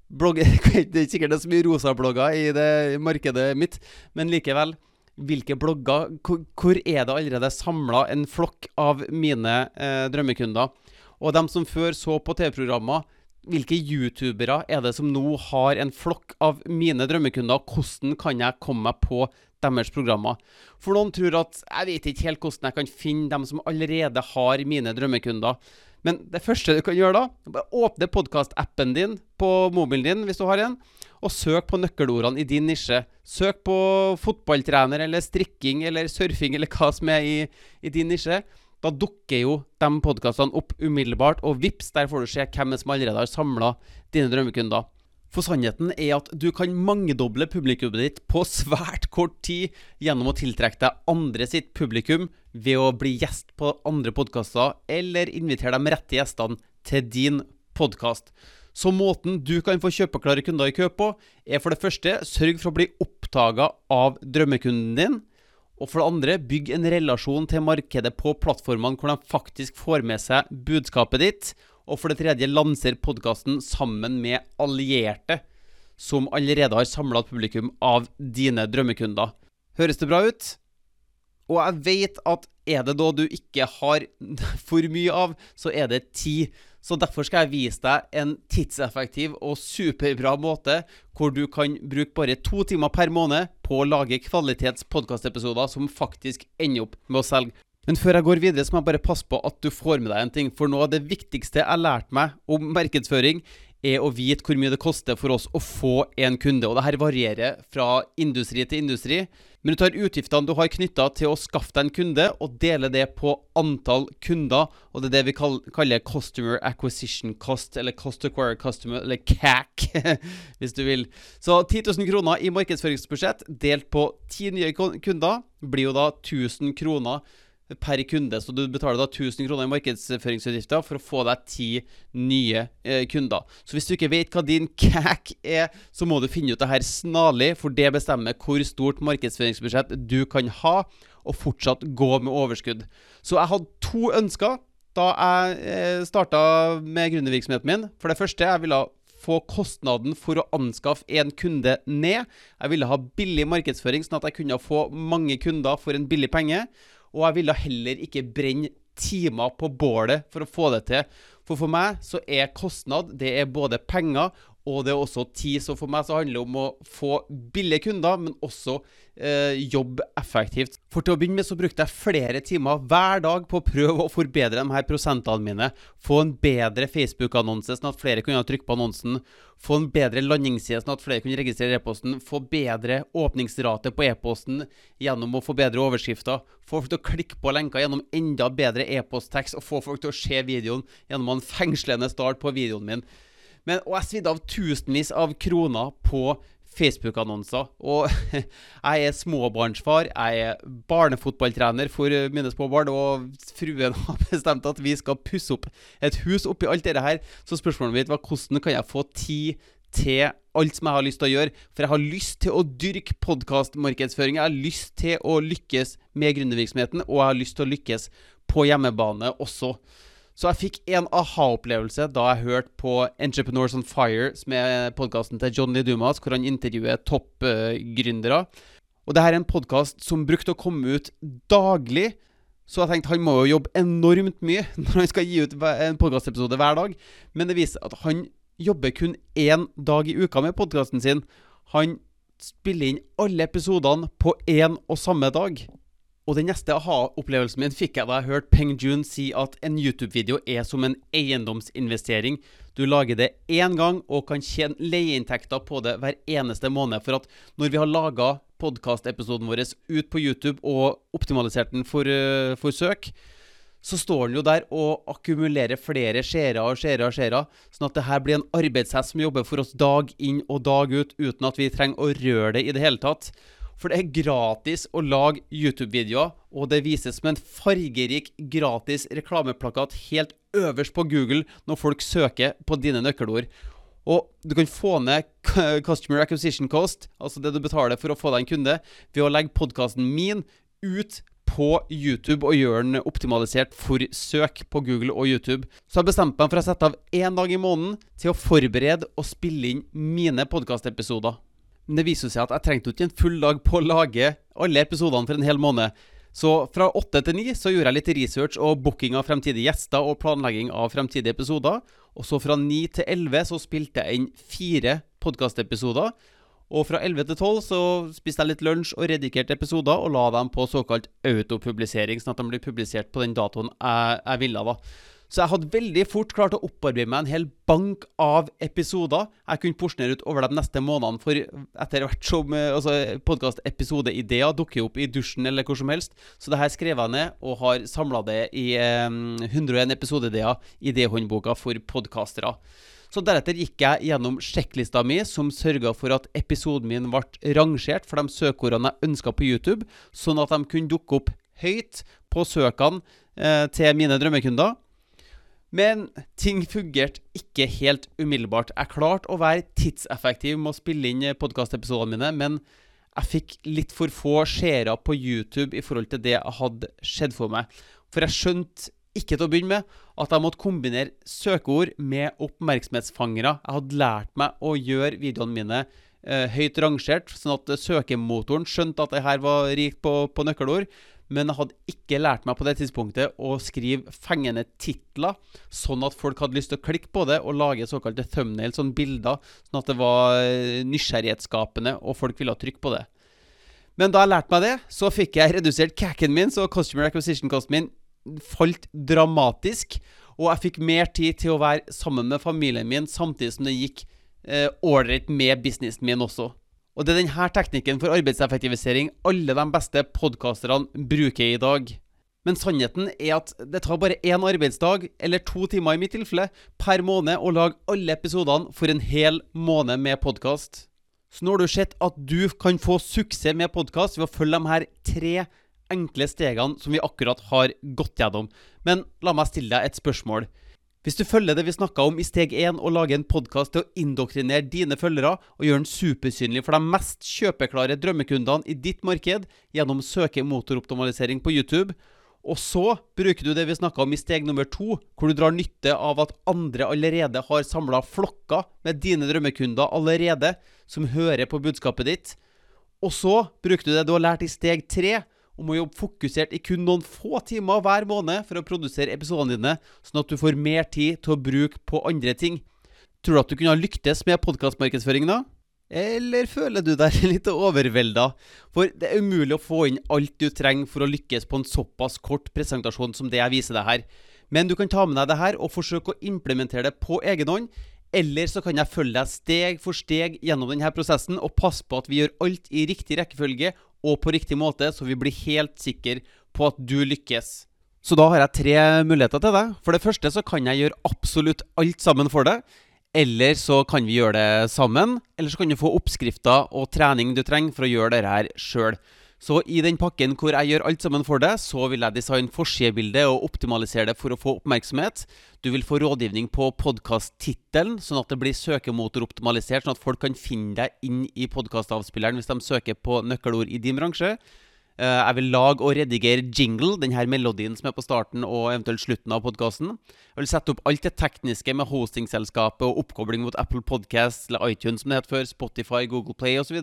blogger, Det er sikkert det er så mye rosa-blogger i det markedet mitt, men likevel. Hvilke blogger Hvor, hvor er det allerede samla en flokk av mine eh, drømmekunder? Og dem som før så på TV-programmer, hvilke youtubere er det som nå har en flokk av mine drømmekunder? Hvordan kan jeg komme meg på deres programmer? For noen tror at jeg vet ikke helt hvordan jeg kan finne dem som allerede har mine drømmekunder. Men det første du kan gjøre da, bare åpne podkast-appen din på mobilen din hvis du har en, og søk på nøkkelordene i din nisje. Søk på fotballtrener eller strikking eller surfing eller hva som er i, i din nisje. Da dukker jo de podkastene opp umiddelbart, og vips, der får du se hvem som allerede har samla dine drømmekunder. For sannheten er at du kan mangedoble publikummet ditt på svært kort tid gjennom å tiltrekke deg andre sitt publikum ved å bli gjest på andre podkaster, eller invitere de rette gjestene til din podkast. Så måten du kan få kjøpeklare kunder i kø på, er for det første sørg for å bli oppdaga av drømmekunden din. Og for det andre, bygg en relasjon til markedet på plattformene hvor de faktisk får med seg budskapet ditt. Og for det tredje, lanser podkasten sammen med allierte som allerede har samla et publikum av dine drømmekunder. Høres det bra ut? Og jeg vet at er det da du ikke har for mye av, så er det tid. Så derfor skal jeg vise deg en tidseffektiv og superbra måte hvor du kan bruke bare to timer per måned på å lage kvalitets podkastepisoder som faktisk ender opp med å selge. Men før jeg går videre, så må jeg bare passe på at du får med deg en ting. For noe av det viktigste jeg lærte meg om markedsføring, er å vite hvor mye det koster for oss å få en kunde. Og det her varierer fra industri til industri. Men du tar utgiftene du har knytta til å skaffe deg en kunde, og deler det på antall kunder. Og det er det vi kaller Customer Acquisition Cost, eller Cost Acquire Customer, eller CAC, hvis du vil. Så 10 000 kroner i markedsføringsbudsjett delt på ti nye kunder blir jo da 1000 kroner per kunde. Så du betaler da 1000 kroner i markedsføringsutgifter for å få deg ti nye eh, kunder. Så hvis du ikke vet hva din CAC er, så må du finne ut det her snarlig, for det bestemmer hvor stort markedsføringsbudsjett du kan ha, og fortsatt gå med overskudd. Så jeg hadde to ønsker da jeg eh, starta med gründervirksomheten min. For det første, jeg ville få kostnaden for å anskaffe en kunde ned. Jeg ville ha billig markedsføring, sånn at jeg kunne få mange kunder for en billig penge. Og jeg ville heller ikke brenne timer på bålet for å få det til. For for meg så er kostnad det er både penger og det er også tid. Så for meg så handler det om å få billige kunder, men også eh, jobbe effektivt. For til å begynne med så brukte jeg flere timer hver dag på å prøve å forbedre de her prosentene mine. Få en bedre Facebook-annonse, sånn at flere kunne trykke på annonsen. Få en bedre landingsside, sånn at flere kunne registrere e-posten. Få bedre åpningsrate på e-posten gjennom å få bedre overskrifter. Få folk til å klikke på lenker gjennom enda bedre e-posttekst, og få folk til å se videoen gjennom en fengslende start på videoen min. Men, og jeg svidde av tusenvis av kroner på Facebook-annonser. Og jeg er småbarnsfar, jeg er barnefotballtrener for mine små barn, og fruen har bestemt at vi skal pusse opp et hus oppi alt dette her. Så spørsmålet mitt var hvordan kan jeg få tid til alt som jeg har lyst til å gjøre. For jeg har lyst til å dyrke podkastmarkedsføring. Jeg har lyst til å lykkes med gründervirksomheten, og jeg har lyst til å lykkes på hjemmebane også. Så jeg fikk en aha-opplevelse da jeg hørte på Entrepreneurs on Fire, som er podkasten til John Lee Dumas, hvor han intervjuer toppgründere. Og det her er en podkast som brukte å komme ut daglig. Så jeg tenkte han må jo jobbe enormt mye når han skal gi ut en podkastepisode hver dag. Men det viser at han jobber kun én dag i uka med podkasten sin. Han spiller inn alle episodene på én og samme dag. Og den neste aha-opplevelsen min fikk jeg da jeg hørte Peng Jun si at en YouTube-video er som en eiendomsinvestering. Du lager det én gang og kan tjene leieinntekter på det hver eneste måned. For at når vi har laga podkastepisoden vår ut på YouTube og optimalisert den for, uh, for søk, så står den jo der og akkumulerer flere seere og seere og seere. Sånn at det her blir en arbeidshest som jobber for oss dag inn og dag ut, uten at vi trenger å røre det i det hele tatt. For det er gratis å lage YouTube-videoer, og det vises som en fargerik, gratis reklameplakat helt øverst på Google når folk søker på dine nøkkelord. Og du kan få ned customer acquisition cost, altså det du betaler for å få deg en kunde, ved å legge podkasten min ut på YouTube og gjøre den optimalisert for søk på Google og YouTube. Så jeg bestemte meg for å sette av én dag i måneden til å forberede og spille inn mine podkastepisoder. Men det viser seg at jeg trengte ikke en full dag på å lage alle episodene for en hel måned. Så fra åtte til ni så gjorde jeg litt research og booking av fremtidige gjester og planlegging av fremtidige episoder. Og så fra ni til elleve så spilte jeg inn fire podkastepisoder. Og fra 11 til 12 så spiste jeg litt lunsj og redigerte episoder og la dem på såkalt autopublisering, sånn at de blir publisert på den datoen jeg, jeg ville. da. Så jeg hadde veldig fort klart å opparbeide meg en hel bank av episoder jeg kunne porsjonere ut over de neste månedene. For etter hvert som eh, altså, podkast-episodeideer dukker opp i dusjen eller hvor som helst. Så det her skrev jeg ned, og har samla det i eh, 101 episodeideer i idéhåndboka for podkastere. Så Deretter gikk jeg gjennom sjekklista mi, som sørga for at episoden min ble rangert for de søkeordene jeg ønska på YouTube, sånn at de kunne dukke opp høyt på søkene eh, til mine drømmekunder. Men ting fungerte ikke helt umiddelbart. Jeg klarte å være tidseffektiv med å spille inn podkastepisodene mine, men jeg fikk litt for få seere på YouTube i forhold til det jeg hadde skjedd for meg. For jeg skjønte ikke til å begynne med at jeg måtte kombinere søkeord med oppmerksomhetsfangere. Jeg hadde lært meg å gjøre videoene mine eh, høyt rangert, sånn at søkemotoren skjønte at jeg her var rikt på, på nøkkelord. Men jeg hadde ikke lært meg på det tidspunktet å skrive fengende titler, sånn at folk hadde lyst til å klikke på det og lage såkalte thumbnails, sånne bilder, sånn at det var eh, nysgjerrighetsskapende, og folk ville trykke på det. Men da jeg lærte meg det, så fikk jeg redusert cacken min, så customer acquisition-kosten min falt dramatisk. Og jeg fikk mer tid til å være sammen med familien min, samtidig som det gikk ålreit eh, med businessen min også. Og det er denne teknikken for arbeidseffektivisering alle de beste podkasterne bruker i dag. Men sannheten er at det tar bare én arbeidsdag, eller to timer i mitt tilfelle, per måned å lage alle episodene for en hel måned med podkast. Så nå har du sett at du kan få suksess med podkast ved å følge de her tre enkle stegene som vi akkurat har gått gjennom. Men la meg stille deg et spørsmål. Hvis du følger det vi snakka om i steg 1, og lager en podkast til å indoktrinere dine følgere og gjøre den supersynlig for de mest kjøpeklare drømmekundene i ditt marked gjennom søkemotoroptimalisering på YouTube, og så bruker du det vi snakka om i steg nummer to, hvor du drar nytte av at andre allerede har samla flokker med dine drømmekunder allerede, som hører på budskapet ditt. Og så bruker du det du har lært i steg tre, om å jobbe fokusert i kun noen få timer hver måned for å produsere episodene dine, sånn at du får mer tid til å bruke på andre ting. Tror du at du kunne ha lyktes med podkastmarkedsføringen da? Eller føler du deg litt overvelda? For det er umulig å få inn alt du trenger for å lykkes på en såpass kort presentasjon som det jeg viser deg her. Men du kan ta med deg det her og forsøke å implementere det på egen hånd. Eller så kan jeg følge deg steg for steg gjennom denne prosessen og passe på at vi gjør alt i riktig rekkefølge og på riktig måte, så vi blir helt sikre på at du lykkes. Så da har jeg tre muligheter til deg. For det første så kan jeg gjøre absolutt alt sammen for deg. Eller så kan vi gjøre det sammen. Eller så kan du få oppskrifter og trening du trenger for å gjøre dette her sjøl. Så i den pakken hvor jeg gjør alt sammen for deg, så vil jeg designe forsidebildet og optimalisere det for å få oppmerksomhet. Du vil få rådgivning på podkasttittelen, sånn at det blir søkemotoroptimalisert, sånn at folk kan finne deg inn i podkastavspilleren hvis de søker på nøkkelord i din bransje. Eh, jeg vil lage og redigere jingle, denne melodien som er på starten og eventuelt slutten av podkasten. Jeg vil sette opp alt det tekniske med hostingselskapet og oppkobling mot Apple Podcast eller iTunes, som det het før, Spotify, Google Play osv.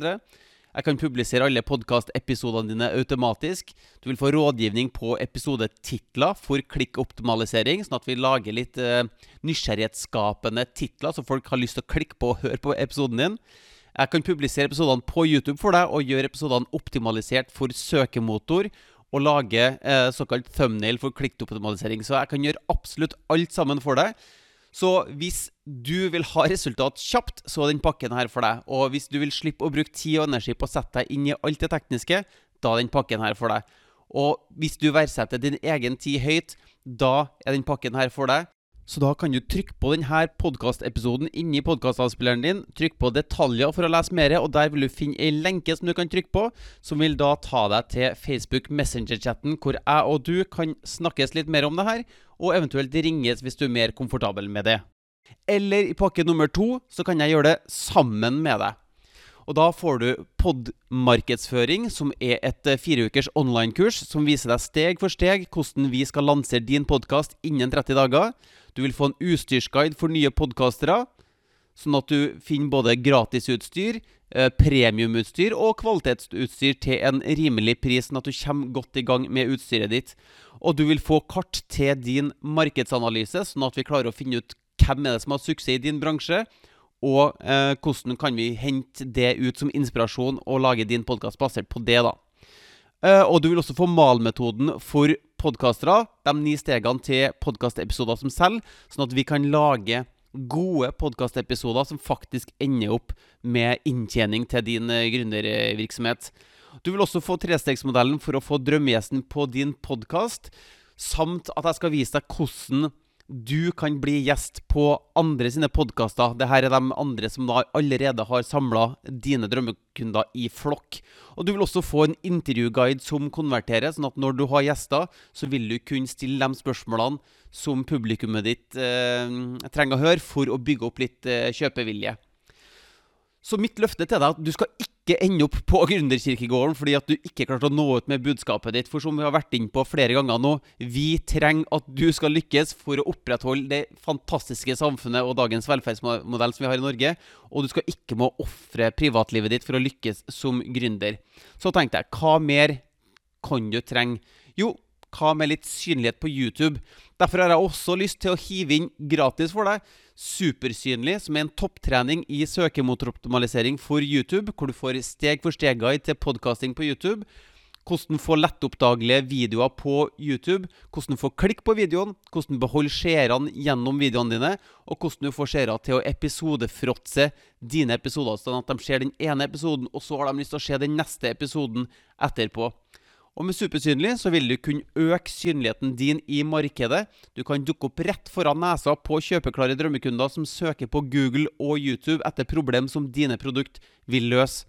Jeg kan publisere alle podkastepisodene dine automatisk. Du vil få rådgivning på episodetitler for klikkoptimalisering, sånn at vi lager litt uh, nysgjerrighetsskapende titler, så folk har lyst til å klikke på og høre på episoden din. Jeg kan publisere episodene på YouTube for deg og gjøre episodene optimalisert for søkemotor. Og lage eh, såkalt thumbnail for klikkoptimalisering. Så jeg kan gjøre absolutt alt sammen for deg. Så hvis du vil ha resultat kjapt, så er den pakken her for deg. Og hvis du vil slippe å bruke tid og energi på å sette deg inn i alt det tekniske, da er den pakken her for deg. Og hvis du verdsetter din egen tid høyt, da er den pakken her for deg. Så da kan du trykke på denne podkastepisoden inni podkastavspilleren din. Trykk på 'detaljer' for å lese mer, og der vil du finne ei lenke som du kan trykke på, som vil da ta deg til Facebook Messenger-chatten, hvor jeg og du kan snakkes litt mer om det her, og eventuelt ringes hvis du er mer komfortabel med det. Eller i pakke nummer to så kan jeg gjøre det sammen med deg. Og da får du podmarkedsføring, som er et eh, fireukers online-kurs som viser deg steg for steg hvordan vi skal lansere din podkast innen 30 dager. Du vil få en utstyrsguide for nye podkastere, sånn at du finner både gratisutstyr, eh, premiumutstyr og kvalitetsutstyr til en rimelig pris, sånn at du kommer godt i gang med utstyret ditt. Og du vil få kart til din markedsanalyse, sånn at vi klarer å finne ut hvem er det som har suksess i din bransje, og eh, hvordan kan vi hente det ut som inspirasjon og lage din podkast basert på det, da. Eh, og du vil også få malmetoden for podkastere. De ni stegene til podkastepisoder som selv, sånn at vi kan lage gode podkastepisoder som faktisk ender opp med inntjening til din eh, gründervirksomhet. Du vil også få trestegsmodellen for å få drømmegjesten på din podkast, samt at jeg skal vise deg hvordan du kan bli gjest på andre sine podkaster. Dette er de andre som da allerede har samla dine drømmekunder i flokk. Og Du vil også få en intervjuguide som konverterer, sånn at når du har gjester, så vil du kunne stille de spørsmålene som publikummet ditt eh, trenger å høre for å bygge opp litt eh, kjøpevilje. Så mitt løfte til deg er at du skal ikke ende opp på Gründerkirkegården fordi at du ikke klarte å nå ut med budskapet ditt. For som vi har vært inne på flere ganger nå, vi trenger at du skal lykkes for å opprettholde det fantastiske samfunnet og dagens velferdsmodell som vi har i Norge. Og du skal ikke må ofre privatlivet ditt for å lykkes som gründer. Så tenkte jeg, hva mer kan du trenge? Jo, hva med litt synlighet på YouTube? Derfor har jeg også lyst til å hive inn gratis for deg Supersynlig, som er en topptrening i søkemotoroptimalisering for YouTube, hvor du får steg for steg-guide til podkasting på YouTube. Hvordan få lettoppdagelige videoer på YouTube. Hvordan få klikk på videoen. Hvordan beholde seerne gjennom videoene dine. Og hvordan du får seere til å episodefråtse dine episoder, sånn at de ser den ene episoden, og så har de lyst til å se den neste episoden etterpå. Og med Supersynlig så vil du kunne øke synligheten din i markedet. Du kan dukke opp rett foran nesa på kjøpeklare drømmekunder som søker på Google og YouTube etter problem som dine produkt vil løse.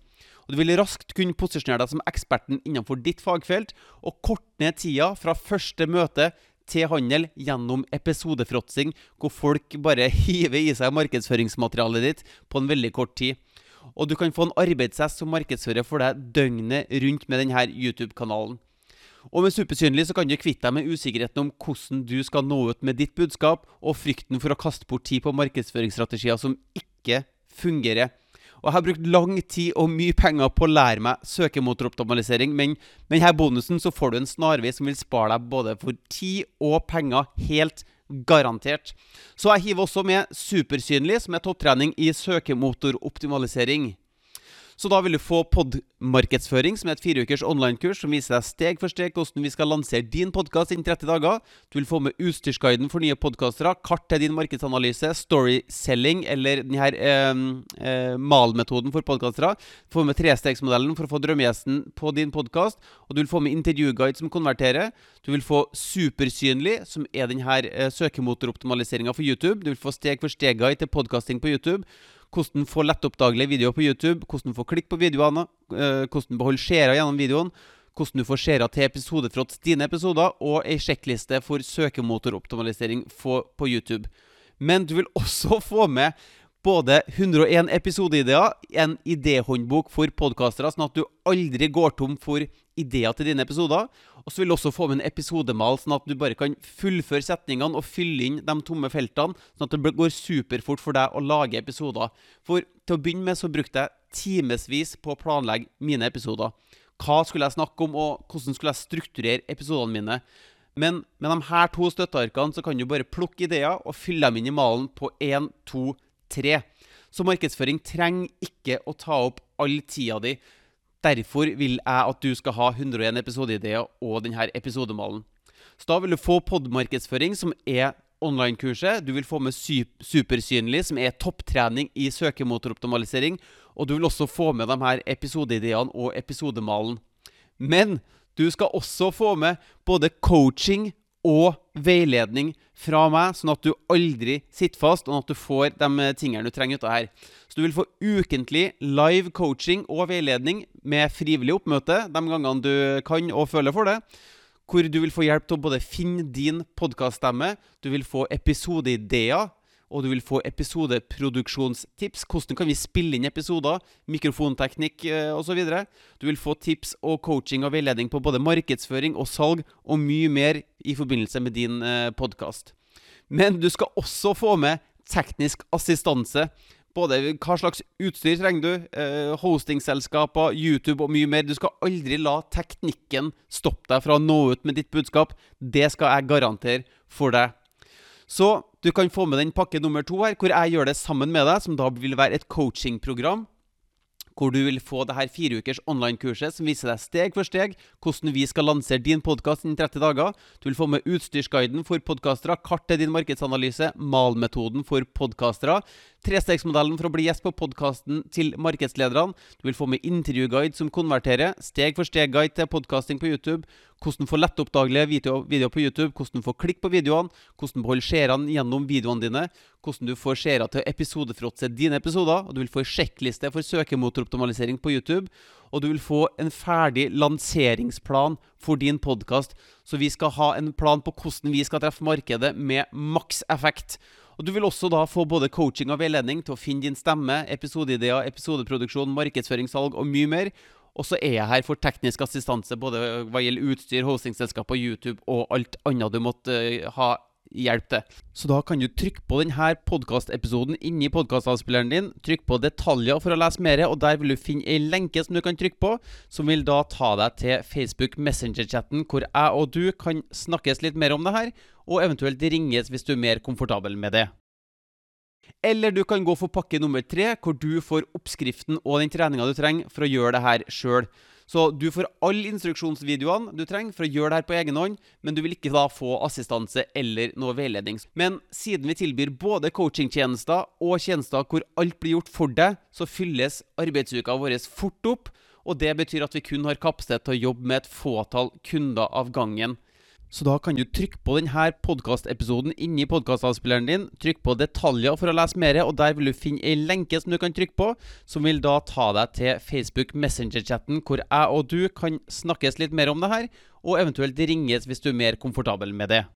Og Du vil raskt kunne posisjonere deg som eksperten innenfor ditt fagfelt, og korte ned tida fra første møte til handel gjennom episodefråtsing, hvor folk bare hiver i seg markedsføringsmaterialet ditt på en veldig kort tid. Og du kan få en arbeidshest som markedsfører for deg døgnet rundt med denne YouTube-kanalen. Og med Supersynlig så kan du kvitte deg med usikkerheten om hvordan du skal nå ut med ditt budskap, og frykten for å kaste bort tid på markedsføringsstrategier som ikke fungerer. Og jeg har brukt lang tid og mye penger på å lære meg søkemotoroptimalisering, men med denne bonusen så får du en snarvei som vil spare deg både for tid og penger helt Garantert. Så jeg hiver også med Supersynlig, som er topptrening i søkemotoroptimalisering. Så da vil du få podmarkedsføring, som er et fireukers online-kurs som viser deg steg for steg hvordan vi skal lansere din podkast innen 30 dager. Du vil få med utstyrsguiden for nye podkastere, kart til din markedsanalyse, storyselling eller denne eh, eh, malmetoden for podkastere. Du får med trestegsmodellen for å få drømmegjesten på din podkast, og du vil få med intervjuguide som konverterer. Du vil få Supersynlig, som er denne eh, søkemotoroptimaliseringa for YouTube. Du vil få steg for steg-guide til podkasting på YouTube hvordan få lettoppdagelige videoer på YouTube, hvordan få klikk på videoene, eh, hvordan beholde seere gjennom videoen, hvordan du får seere til episodefrått dine episoder, og ei sjekkliste for søkemotoroptimalisering på YouTube. Men du vil også få med både 101 episodeideer, en idéhåndbok for podkastere, sånn at du aldri går tom for ideer til dine episoder. Og så vil du også få med en episodemal, sånn at du bare kan fullføre setningene og fylle inn de tomme feltene, sånn at det går superfort for deg å lage episoder. For til å begynne med så brukte jeg timevis på å planlegge mine episoder. Hva skulle jeg snakke om, og hvordan skulle jeg strukturere episodene mine? Men med de her to støttearkene så kan du bare plukke ideer og fylle dem inn i malen på 1, 2, 3. Så markedsføring trenger ikke å ta opp all tida di. Derfor vil jeg at du skal ha 101 episodeideer og denne episodemalen. Så da vil du få podmarkedsføring, som er online-kurset. Du vil få med Supersynlig, som er topptrening i søkemotoroptimalisering. Og du vil også få med de her episodeideene og episodemalen. Men du skal også få med både coaching og veiledning fra meg, sånn at du aldri sitter fast, og at du får de tingene du trenger ut av her. Så du vil få ukentlig live coaching og veiledning med frivillig oppmøte de gangene du kan og føler for det. Hvor du vil få hjelp til å både finne din podkaststemme, du vil få episodeideer og du vil få episodeproduksjonstips. Hvordan kan vi spille inn episoder, mikrofonteknikk eh, osv. Du vil få tips og coaching og veiledning på både markedsføring og salg, og mye mer i forbindelse med din eh, podkast. Men du skal også få med teknisk assistanse. Både hva slags utstyr trenger du, eh, hostingselskaper, YouTube og mye mer. Du skal aldri la teknikken stoppe deg fra å nå ut med ditt budskap. Det skal jeg garantere for deg. Så du kan få med den pakke nummer to her, hvor jeg gjør det sammen med deg, som da vil være et coachingprogram hvor du vil få det her fireukers online-kurset som viser deg steg for steg hvordan vi skal lansere din podkast innen 30 dager. Du vil få med utstyrsguiden for podkastere, kart til din markedsanalyse, malmetoden for podkastere, trestegsmodellen for å bli gjest på podkasten til markedslederne. Du vil få med intervjuguide som konverterer, steg for steg-guide til podkasting på YouTube, hvordan få lettoppdagelige videoer på YouTube, hvordan få klikk på videoene, hvordan beholde seerne gjennom videoene dine, hvordan du får seere til å episodefråtse dine episoder, og du vil få en sjekkliste for søkemotoroptimalisering på YouTube, og du vil få en ferdig lanseringsplan for din podkast. Så vi skal ha en plan på hvordan vi skal treffe markedet med maks effekt. Og Du vil også da få både coaching og veiledning til å finne din stemme, episodeideer, episodeproduksjon, markedsføringssalg og mye mer. Og så er jeg her for teknisk assistanse, både hva gjelder utstyr, hostingselskaper, YouTube og alt annet du måtte uh, ha hjelp til. Så da kan du trykke på denne podkastepisoden inni podkastavspilleren din. Trykk på 'detaljer' for å lese mer, og der vil du finne ei lenke som du kan trykke på, som vil da ta deg til Facebook Messenger-chatten, hvor jeg og du kan snakkes litt mer om det her, og eventuelt ringes hvis du er mer komfortabel med det. Eller du kan gå for pakke nummer tre, hvor du får oppskriften og den treninga du trenger for å gjøre det her sjøl. Så du får alle instruksjonsvideoene du trenger for å gjøre det her på egen hånd, men du vil ikke da få assistanse eller noe veiledning. Men siden vi tilbyr både coachingtjenester og tjenester hvor alt blir gjort for deg, så fylles arbeidsuka vår fort opp. Og det betyr at vi kun har kapasitet til å jobbe med et fåtall kunder av gangen. Så da kan du trykke på denne podkastepisoden inni podkastavspilleren din. Trykk på 'detaljer' for å lese mer, og der vil du finne ei lenke som du kan trykke på, som vil da ta deg til Facebook Messenger-chatten, hvor jeg og du kan snakkes litt mer om det her, og eventuelt ringes hvis du er mer komfortabel med det.